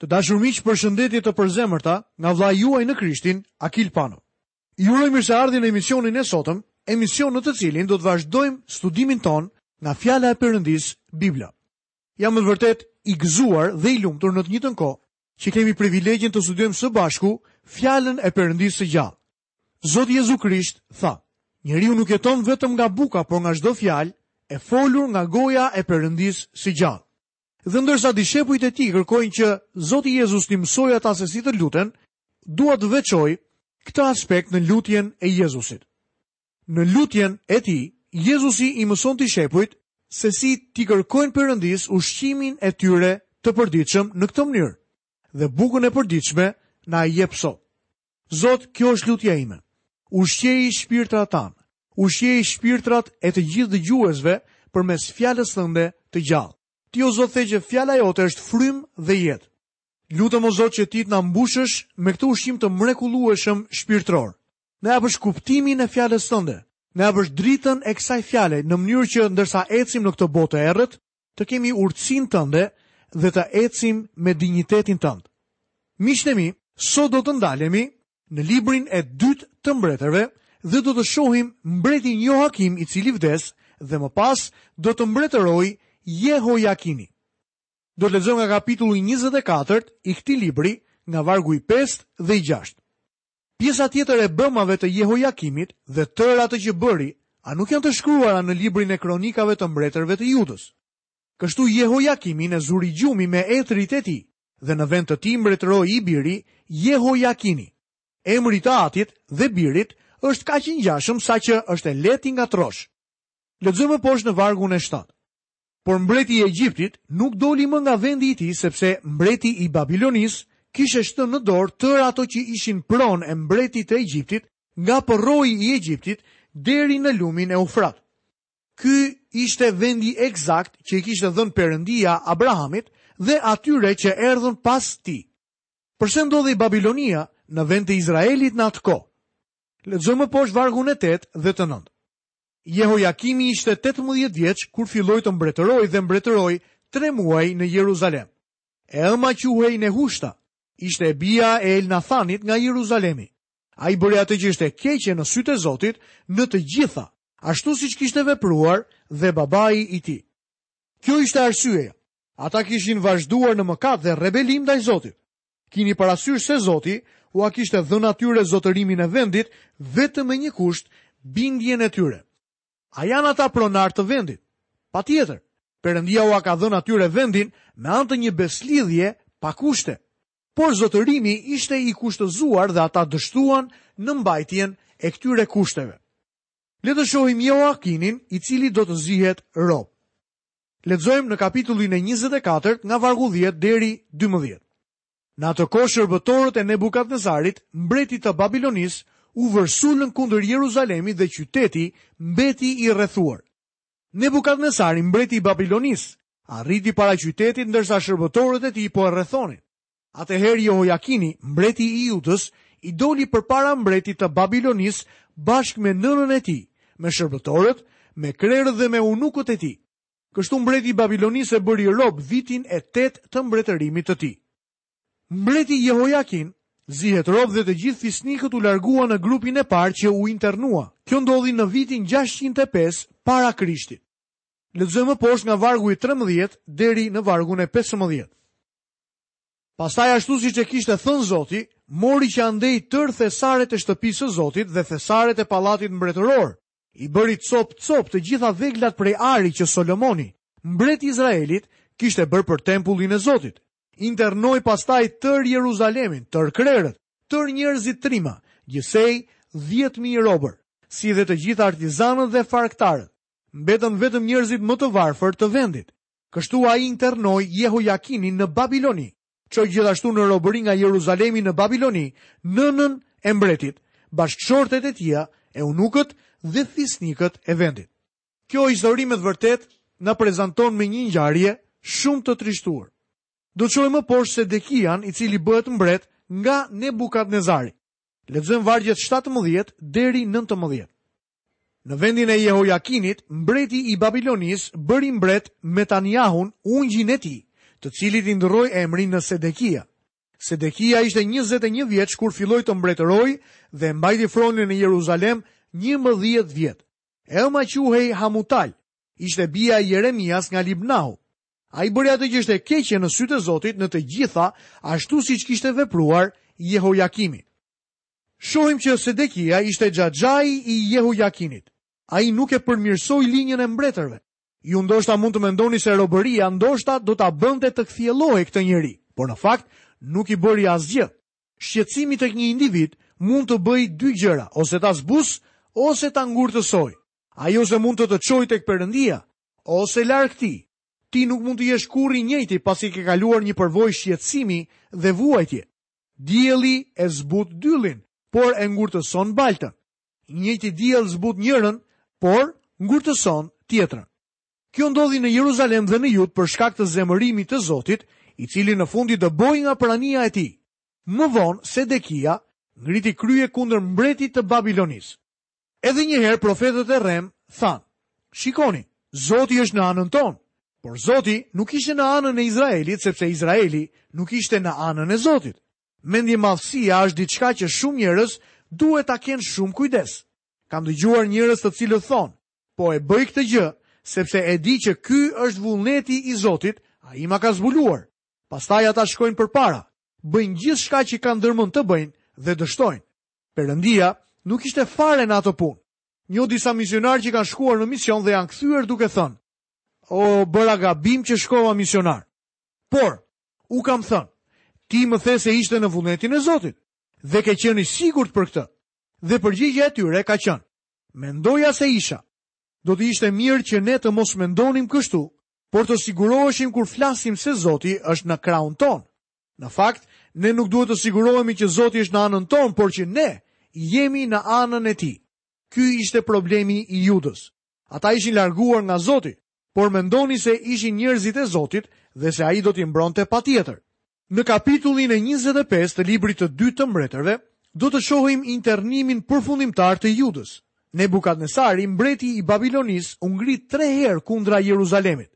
Të dashur miq, përshëndetje të përzemërta nga vëllai juaj në Krishtin, Akil Pano. Ju uroj mirëseardhjen në emisionin e sotëm, emision në të cilin do të vazhdojmë studimin tonë nga fjala e Perëndisë, Bibla. Jam me vërtet i gëzuar dhe i lumtur në të njëjtën kohë që kemi privilegjin të studiojmë së bashku fjalën e Perëndisë së gjallë. Zoti Jezu Krisht tha: Njeriu nuk jeton vetëm nga buka, por nga çdo fjalë e folur nga goja e Perëndisë së gjallë. Dhe ndërsa dishepujt e tij kërkojnë që Zoti Jezus t'i mësojë ata se si të luten, dua të veçoj këtë aspekt në lutjen e Jezusit. Në lutjen e tij, Jezusi i mëson dishepujt se si t'i kërkojnë Perëndisë ushqimin e tyre të përditshëm në këtë mënyrë. Dhe bukën e përditshme na e jep sot. Zot, kjo është lutja ime. Ushqeji shpirtrat tanë. Ushqeji shpirtrat e të gjithë dëgjuesve përmes fjalës tënde të gjallë. Ti o Zot the që fjala jote është frymë dhe jetë. Lutem o Zot që ti të na mbushësh me këtë ushqim të mrekullueshëm shpirtëror. Na japësh kuptimin e fjalës tënde. Na japësh dritën e kësaj fjale në mënyrë që ndërsa ecim në këtë botë të errët, të kemi urtësinë tënde dhe të ecim me dinjitetin tënd. Miqtë e mi, sot do të ndalemi në librin e dytë të mbretërve dhe do të shohim mbretin Jehojakim i cili vdes dhe më pas do të mbretërojë Jehojakini. Do të lexojmë nga kapitulli 24 i këtij libri, nga vargu i 5 dhe i 6. Pjesa tjetër e bëmave të Jehojakimit dhe tërë atë që bëri, a nuk janë të shkruara në librin e Kronikave të Mbretërve të Judës? Kështu Jehojakimin e zuri gjumi me etërit e tij, dhe në vend të tij mbretëroi i biri, Jehojakini. Emri i të atit dhe birit është kaq i ngjashëm saqë është e lehtë t'i ngatërrosh. Lexojmë më poshtë në vargun e shtatë. Por mbreti i Egjiptit nuk doli më nga vendi i tij sepse mbreti i Babilonisë kishte shtënë në dorë tërë ato që ishin pronë e mbretit të Egjiptit nga përroi i Egjiptit deri në lumin Eufrat. Ky ishte vendi ekzakt që i kishte dhënë Perëndia Abrahamit dhe atyre që erdhën pas tij. Përse ndodhej Babilonia në vend të Izraelit në atë kohë? Lexojmë më poshtë vargun e tetë dhe të nëntë. Jehojakimi ishte tetëmbëdhjetë vjeç kur filloi të mbretërojë dhe mbretëroi tre muaj në Jeruzalem. E ëma quhej Nehushta, ishte e bija e Elnathanit nga Jeruzalemi. Ai bëri atë që ishte e keqe në sytë e Zotit në të gjitha, ashtu siç kishte vepruar dhe babai i tij. Kjo ishte arsyeja. Ata kishin vazhduar në mëkat dhe rebelim ndaj Zotit. Kini parasysh se Zoti ua kishte dhënë atyre zotërimin e vendit vetëm me një kusht, bindjen e tyre. A janë ata pronarë të vendit? Patjetër. Perëndia ua ka dhënë atyre vendin me anë të një beslidhje pa kushte. Por zotërimi ishte i kushtëzuar dhe ata dështuan në mbajtjen e këtyre kushteve. Le të shohim Jehojakinin, i cili do të zihet rob. Lexojmë në kapitullin e njëzet e katërt nga vargu dhjetë deri dymbëdhjetë. Në atë kohë shërbëtorët e Nebukadnezarit, mbretit të Babilonisë, u vërsulën kundër Jeruzalemit dhe qyteti mbeti i rrethuar. Nebukadnezari, mbreti i Babilonisë, arriti para qytetit ndërsa shërbëtorët e tij po e rrethonin. Atëherë Jehojakini, mbreti i Judës, i doli përpara mbretit të Babilonisë bashkë me nënën e tij, me shërbëtorët, me krerët dhe me eunukët e tij. Kështu mbreti i Babilonisë e bëri rob vitin e tetë të mbretërimit të tij. Mbreti Jehojakin zihet rob dhe të gjithë fisnikët u larguan në grupin e parë që u internua. Kjo ndodhi në vitin gjashtëqind e pesë para Krishtit. Lexojmë më poshtë nga vargu i trembëdhjetë deri në vargun e pesëmbëdhjetë. Pastaj ashtu siç e kishte thënë Zoti, mori që andej tërë thesaret e shtëpisë së Zotit dhe thesaret e pallatit mbretëror, i bëri copë copë të gjitha veglat prej ari që Solomoni, mbret i Izraelit, kishte bërë për tempullin e Zotit. Internoi pastaj tërë Jeruzalemin, tërë krerët, tërë njerëzit trima, gjithsej dhjetë mijë robër, si dhe të gjithë artizanët dhe farktarët. Mbetën vetëm njerëzit më të varfër të vendit. Kështu ai internoi Jehojakinin në Babiloni. Çoi gjithashtu në robëri nga Jeruzalemi në Babiloni nënën e mbretit, bashkëshortet e tija, eunukët dhe fisnikët e vendit. Kjo histori me të vërtetë na prezanton me një ngjarje shumë të trishtuar. Do të shohim më poshtë Sedekian, i cili bëhet mbret nga Nebukadnezari. Lexojmë vargjet shtatëmbëdhjetë deri nëntëmbëdhjetë. Në vendin e Jehojakinit, mbreti i Babilonisë bëri mbret Metaniahun, ungjin e tij, të cilit i ndërroi emrin në Sedekia. Sedekia ishte njëzet e një vjeç kur filloi të mbretërojë dhe mbajti fronin në Jeruzalem njëmbëdhjetë vjet. E ëma quhej Hamutal, ishte bija e Jeremias nga Libnahu. Ai bëri atë që ishte e keqe në sytë e Zotit në të gjitha, ashtu siç kishte vepruar Jehojakimi. Shohim që Sedekia ishte xhaxhai i Jehojakinit. Ai nuk e përmirësoi linjën e mbretërve. Ju ndoshta mund të mendoni se robëria ndoshta do ta bënte të kthjellohej këtë njeri, por në fakt nuk i bëri asgjë. Shqetësimi tek një individ mund të bëjë dy gjëra, ose ta zbusë, ose ta ngurtësojë. Ai ose mund të të çojë tek Perëndia, ose larg Tij. Ti nuk mund të jesh kurrë i njëjti pasi ke kaluar një përvojë shqetësimi dhe vuajtje. Dielli e zbut dyllin, por e ngurtëson baltën. I njëjti diell zbut njërin, por ngurtëson tjetrën. Kjo ndodhi në Jeruzalem dhe në Judë për shkak të zemërimit të Zotit, i cili në fund i dëboi nga prania e tij. Më vonë, Sedekia ngriti krye kundër mbretit të Babilonisë. Edhe një herë profetët e rremë thanë, Shikoni, Zoti është në anën tonë. Por Zoti nuk ishte në anën e Izraelit, sepse Izraeli nuk ishte në anën e Zotit. Mendjemadhësia është diçka që shumë njerëz duhet ta kenë shumë kujdes. Kam dëgjuar njerëz të cilët thonë, Po e bëj këtë gjë sepse e di që ky është vullneti i Zotit, ai ma ka zbuluar. Pastaj ata shkojnë përpara, bëjnë gjithçka që kanë ndërmend të bëjnë dhe dështojnë. Perëndia nuk ishte fare në atë punë. Njoh disa misionarë që kanë shkuar në mision dhe janë kthyer duke thënë: "O, bëra gabim që shkova misionar." Por, u kam thënë, "Ti më the se ishe në vullnetin e Zotit dhe ke qenë i sigurt për këtë." Dhe përgjigja e tyre ka qenë, "Mendoja se isha." Do të ishte mirë që ne të mos mendonim kështu, por të siguroheshim kur flasim se Zoti është në krahun tonë. Në fakt, ne nuk duhet të sigurohemi që Zoti është në anën tonë, por që ne jemi në anën e tij. Ky ishte problemi i Judës. Ata ishin larguar nga Zoti, por mendonin se ishin njerëzit e Zotit dhe se ai do t'i mbronte patjetër. Në kapitullin e 25 të librit të dytë të mbretërve, do të shohim internimin përfundimtar të Judës. Nebukadnesari, mbreti i Babilonisë, u ngrit tre herë kundra Jeruzalemit.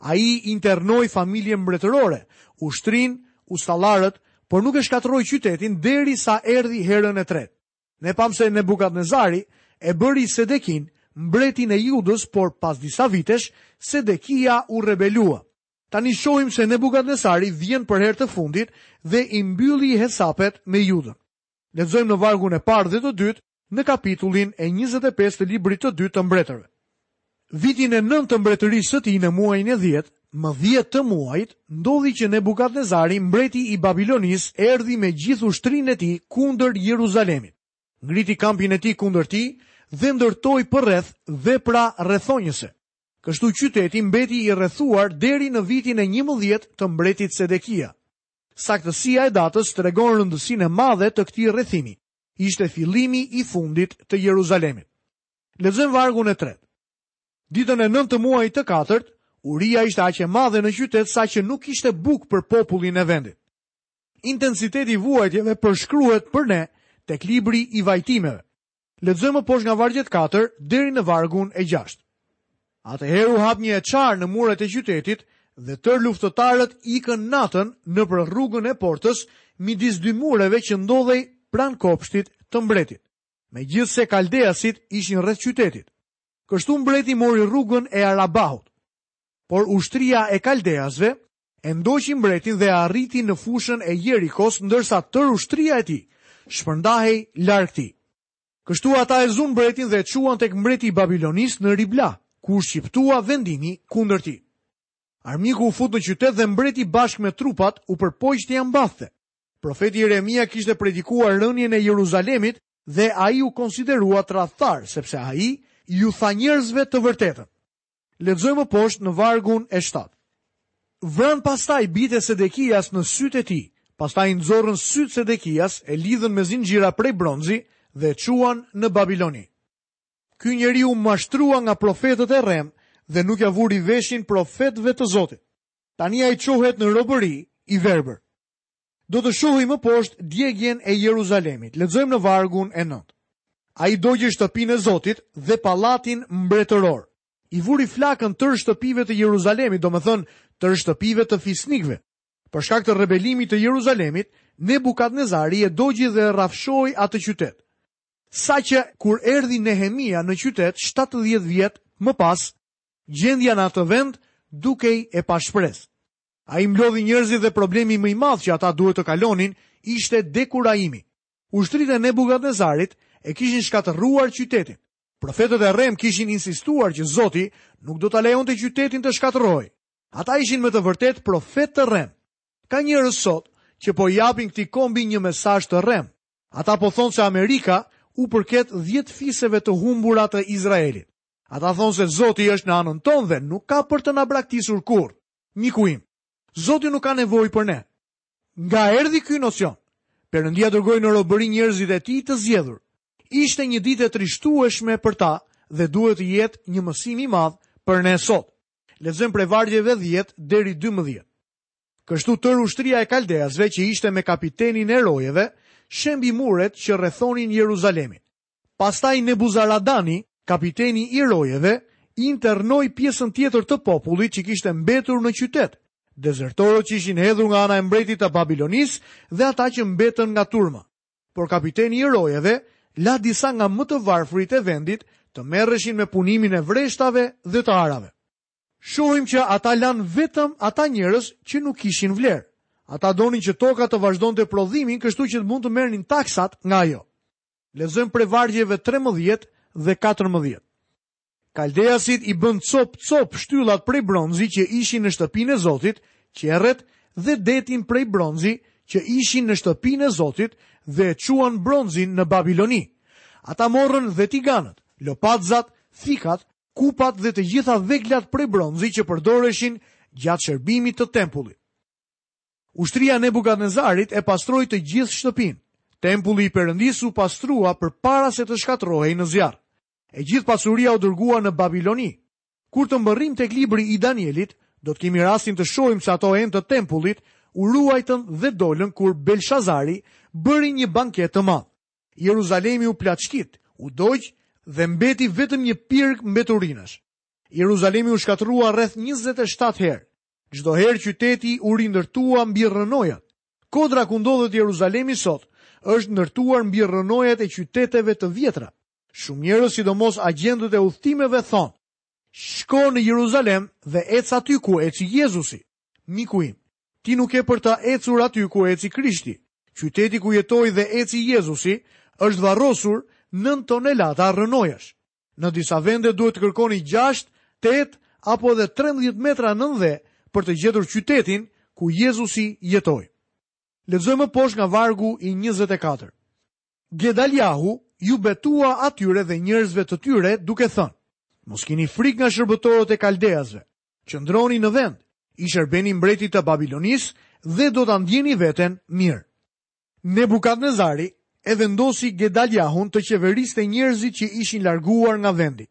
Ai internoi familjen mbretërore, ushtrinë, ustallarët, por nuk e shkatërroi qytetin derisa erdhi herën e tretë. Ne pamë se Nebukadnezari e bëri Sedekinë mbretin e Judës, por pas disa vitesh, Sedekia u rebelua. Tani shohim se Nebukadnesari vjen për herë të fundit dhe i mbyll hesapet me Judën. Lexojmë në vargun e parë dhe të dytë në kapitullin e njëzet e pesë të librit të dytë të mbretërve. Vitin e nëntë të mbretërisë së tij në muajin e dhjetë, më dhjetë të muajit, ndodhi që Nebukadnezari, mbreti i Babilonisë, erdhi me gjithë ushtrinë e tij kundër Jeruzalemit. Ngriti kampin e tij kundër tij dhe ndërtoi përreth vepra rrethojëse. Kështu qyteti mbeti i rrethuar deri në vitin e njëmbëdhjetë të mbretit Sedekia. Saktësia e datës tregon rëndësinë e madhe të këtij rrethimi. Ishte fillimi i fundit të Jeruzalemit. Lexojmë vargun e tretë. Ditën e nëntë të muajit të katërt, uria ishte aq e madhe në qytet sa që nuk kishte bukë për popullin e vendit. Intensiteti i vuajtjeve përshkruhet për ne tek libri i vajtimeve. Lexojmë më poshtë nga vargjet katër deri në vargun e gjashtë. Atëherë u hap një e çarë në muret e qytetit dhe tërë luftëtarët ikën natën nëpër rrugën e portës midis dy mureve që ndodhej pranë kopshtit të mbretit. Megjithëse kaldeasit ishin rreth qytetit. Kështu mbreti mori rrugën e Arabahut. Por ushtria e kaldeasve e ndoqi mbretin dhe e arriti në fushën e Jerikos ndërsa tërë ushtria e tij shpërndahej larg tij. Kështu ata e zunë mbretin dhe e çuan tek mbreti i Babilonisë në Ribla, ku u shqiptua vendimi kundër tij. Armiku u fut në qytet dhe mbreti bashkë me trupat u përpoq t'ia mbathte. Profeti Jeremia kishte predikuar rënien e Jeruzalemit dhe ai u konsiderua tradhtar, sepse ai iu tha njerëzve të vërtetën. Lexojmë poshtë në vargun e 7. Vranë pastaj bijtë e Sedekias në sytë e tij, pastaj i nxorën sytë Sedekias e lidhën me zinxhirë prej bronzi dhe e çuan në Babiloni. Ky njeri u mashtrua nga profetët e rremë dhe nuk ia vuri veshin profetëve të Zotit. Tani ai çohet në robëri i verbër. Do të shohim më poshtë djegien e Jeruzalemit, lexojmë në vargun e nëntë. Ai dogji shtëpinë e Zotit dhe pallatin mbretëror. I vuri flakën tërë shtëpive të Jeruzalemit, domethënë tërë shtëpive të fisnikëve. Për shkak të rebelimit të Jeruzalemit, Nebukadnezari e dogji dhe e rrafshoi atë qytet. Saqë kur erdhi Nehemia në qytet 70 vjet më pas, gjendja në atë vend dukej e pashpresë. Ai mblodhi njerëzit dhe problemi më i madh që ata duhet të kalonin ishte dekurajimi. Ushtritë e Nebukadnezarit e kishin shkatërruar qytetin. Profetët e rremë kishin insistuar që Zoti nuk do ta lejonte qytetin të shkatërrohej. Ata ishin me të vërtetë profetë të rremë. Ka njerëz sot që po i japin këtij kombi një mesazh të rremë. Ata po thonë se Amerika u përket dhjetë fiseve të humbura të Izraelit. Ata thonë se Zoti është në anën tonë dhe nuk ka për të na braktisur kurrë. Miku im, Zoti nuk ka nevojë për ne. Nga erdhi ky nocion? Perëndia dërgoi në robëri njerëzit e tij të zgjedhur. Ishte një ditë e trishtueshme për ta dhe duhet të jetë një mësim i madh për ne sot. Lexojmë prej vargjeve 10 deri 12. Kështu tërë ushtria e kaldeasve që ishte me kapitenin e rojeve, shembi muret që rrethonin Jeruzalemin. Pastaj Nebuzaradani, kapiteni i rojeve, internoi pjesën tjetër të popullit që kishte mbetur në qytet, dezertorët që ishin hedhur nga ana e mbretit të Babilonisë dhe ata që mbetën nga turma. Por kapiteni i rojeve la disa nga më të varfërit e vendit të merreshin me punimin e vreshtave dhe të arave. Shohim që ata lanë vetëm ata njerëz që nuk kishin vlerë. Ata donin që toka të vazhdonte prodhimin kështu që të mund të merrnin taksat nga ajo. Lexojmë prej vargjeve trembëdhjetë dhe katërmbëdhjetë. Kaldeasit i bënë copë copë shtyllat prej bronzi që ishin në shtëpinë e Zotit, qerret dhe detin prej bronzi që ishin në shtëpinë e Zotit dhe e çuan bronzin në Babiloni. Ata morën dhe tiganët, lopatzat, thikat, kupat dhe të gjitha veglat prej bronzi që përdoreshin gjatë shërbimit të tempullit. Ushtria e Nebukadnezarit e pastroi të gjithë shtëpinë. Tempulli i Perëndisë u pastrua përpara se të shkatërrohej në zjarr. E gjithë pasuria u dërgua në Babiloni. Kur të mbërrijmë tek libri i Danielit, do të kemi rastin të shohim se ato enë të tempullit u ruajtën dhe dolën kur Belshazari bëri një banket të madh. Jeruzalemi u plaçkit, u dogj dhe mbeti vetëm një pirg mbeturinash. Jeruzalemi u shkatërrua rreth 27 herë. Çdo herë qyteti u rindërtua mbi rrënojat. Kodra ku ndodhet Jeruzalemi sot është ndërtuar mbi rrënojat e qyteteve të vjetra. Shumë njerëz, sidomos agjentët e udhëtimeve, thonë, Shko në Jeruzalem dhe ec aty ku eci Jezusi. Miku im, ti nuk ke për të ecur aty ku eci Krishti. Qyteti ku jetoi dhe eci Jezusi është varrosur nën tonelata rrënojash. Në disa vende duhet të kërkoni gjashtë, tetë apo edhe trembëdhjetë metra nën dhe për të gjetur qytetin ku Jezusi jetoi. Lexojmë poshtë nga vargu i njëzet e katër. Gedaljahu iu betua atyre dhe njerëzve të tyre duke thënë, Mos kini frikë nga shërbëtorët e Kaldeasve, qëndroni në vend, i shërbeni mbretit të Babilonisë dhe do ta ndjeni veten mirë. Nebukadnezari e vendosi Gedaliahun të qeveriste njerëzit që ishin larguar nga vendi.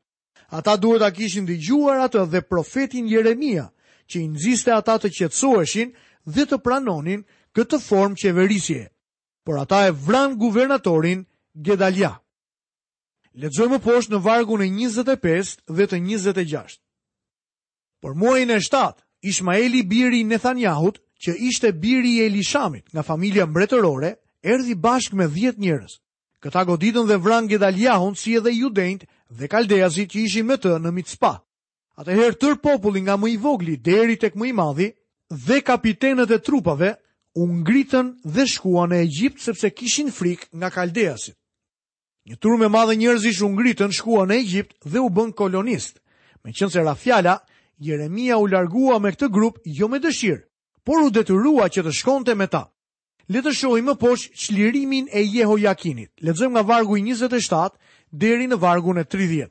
Ata duhet ta kishin dëgjuar atë dhe profetin Jeremia, që i nxiste ata të qetësoheshin dhe të pranonin këtë formë qeverisjeje. Por ata e vranë guvernatorin Gedalia. Lexojmë më poshtë në vargun e njëzet e pesë dhe të njëzet e gjashtë. Por muajin e shtatë, Ishmaeli biri i Nethanjahut, që ishte biri i Elishamit nga familja mbretërore, erdhi bashkë me dhjetë njerëz. Këta goditën dhe vranë Gedaliahun si edhe judenjtë dhe kaldeasit që ishin me të në Mitspa. Atëherë tërë populli nga më i vogli deri tek më i madhi dhe kapitenët e trupave u ngritën dhe shkuan në Egjipt sepse kishin frikë nga kaldeasit. Një turmë e madhe njerëzish u ngritën, shkuan në Egjipt dhe u bënë kolonistë. Meqenëse ra fjala, Jeremia u largua me këtë grup jo me dëshirë, por u detyrua që të shkonte me ta. Le të shohim më poshtë çlirimin e Jehojakinit. Lexojmë nga vargu i 27 deri në vargun e 30.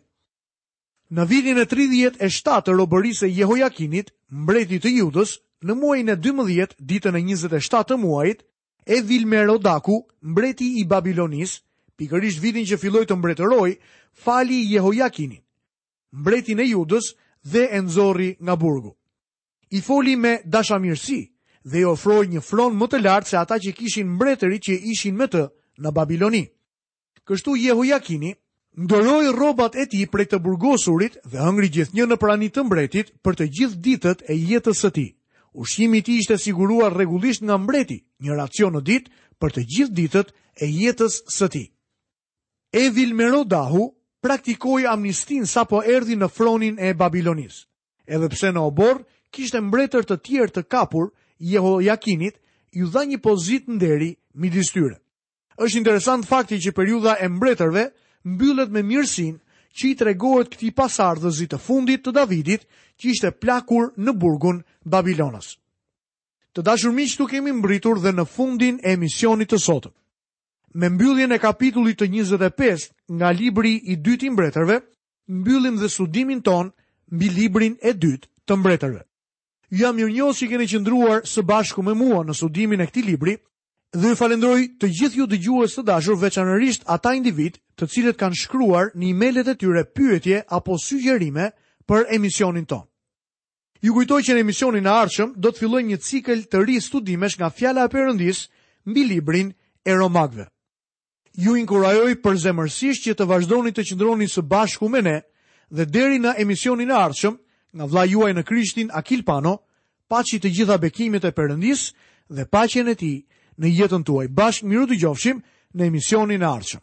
Në vitin e 37 të robërisë së Jehojakinit, mbreti të Judës, në muajin e 12, ditën e 27 të muajit, Evilmerodaku, mbreti i Babilonisë, pikërisht vitin që filloi të mbretërojë, fali Jehojakinin, mbretin e Judës dhe e nxori nga burgu. I foli me dashamirësi dhe i ofroi një fron më të lartë se ata që kishin mbretërit që ishin me të në Babiloni. Kështu Jehojakini ndërroi rrobat e tij prej të burgosurit dhe hëngri gjithnjë në prani të mbretit për të gjithë ditët e jetës së tij. Ushqimi i tij ishte siguruar rregullisht nga mbreti, një racion në ditë për të gjithë ditët e jetës së tij. Evil Merodahu praktikoi amnistinë sapo erdhi në fronin e Babilonisë. Edhe pse në oborr, kishte mbretër të tjerë të kapur, Jehojakinit iu dha një pozitë nderi midis tyre. Është interesant fakti që periudha e mbretërve mbyllet me mirësinë që i tregohet këtij pasardhësi të fundit të Davidit, që ishte plakur në burgun babilonas. Të dashur miq, këtu kemi mbërritur dhe në fundin e emisionit të sotëm. Me mbylljen e kapitullit të 25 nga libri i dytë i mbretërve, mbyllim dhe studimin tonë mbi librin e dytë të mbretërve. Ju jam mirënjohës që keni qëndruar së bashku me mua në studimin e këtij libri Dhe ju falënderoj të gjithë ju dëgjues të dashur veçanërisht ata individë të cilët kanë shkruar në emailet e tyre pyetje apo sugjerime për emisionin tonë. Ju kujtoj që në emisionin e ardhshëm do të fillojmë një cikël të ri studimesh nga Fjala e Perëndisë mbi librin e Romakëve. Ju inkurajoj përzemërsisht që të vazhdoni të qëndroni së bashku me ne dhe deri në emisionin e ardhshëm, nga vëllai juaj në Krishtin Akil Pano, paçi të gjitha bekimet e Perëndisë dhe paqen e tij në jetën tuaj. Bashkë mirudëgjofshim në emisionin e ardhshëm.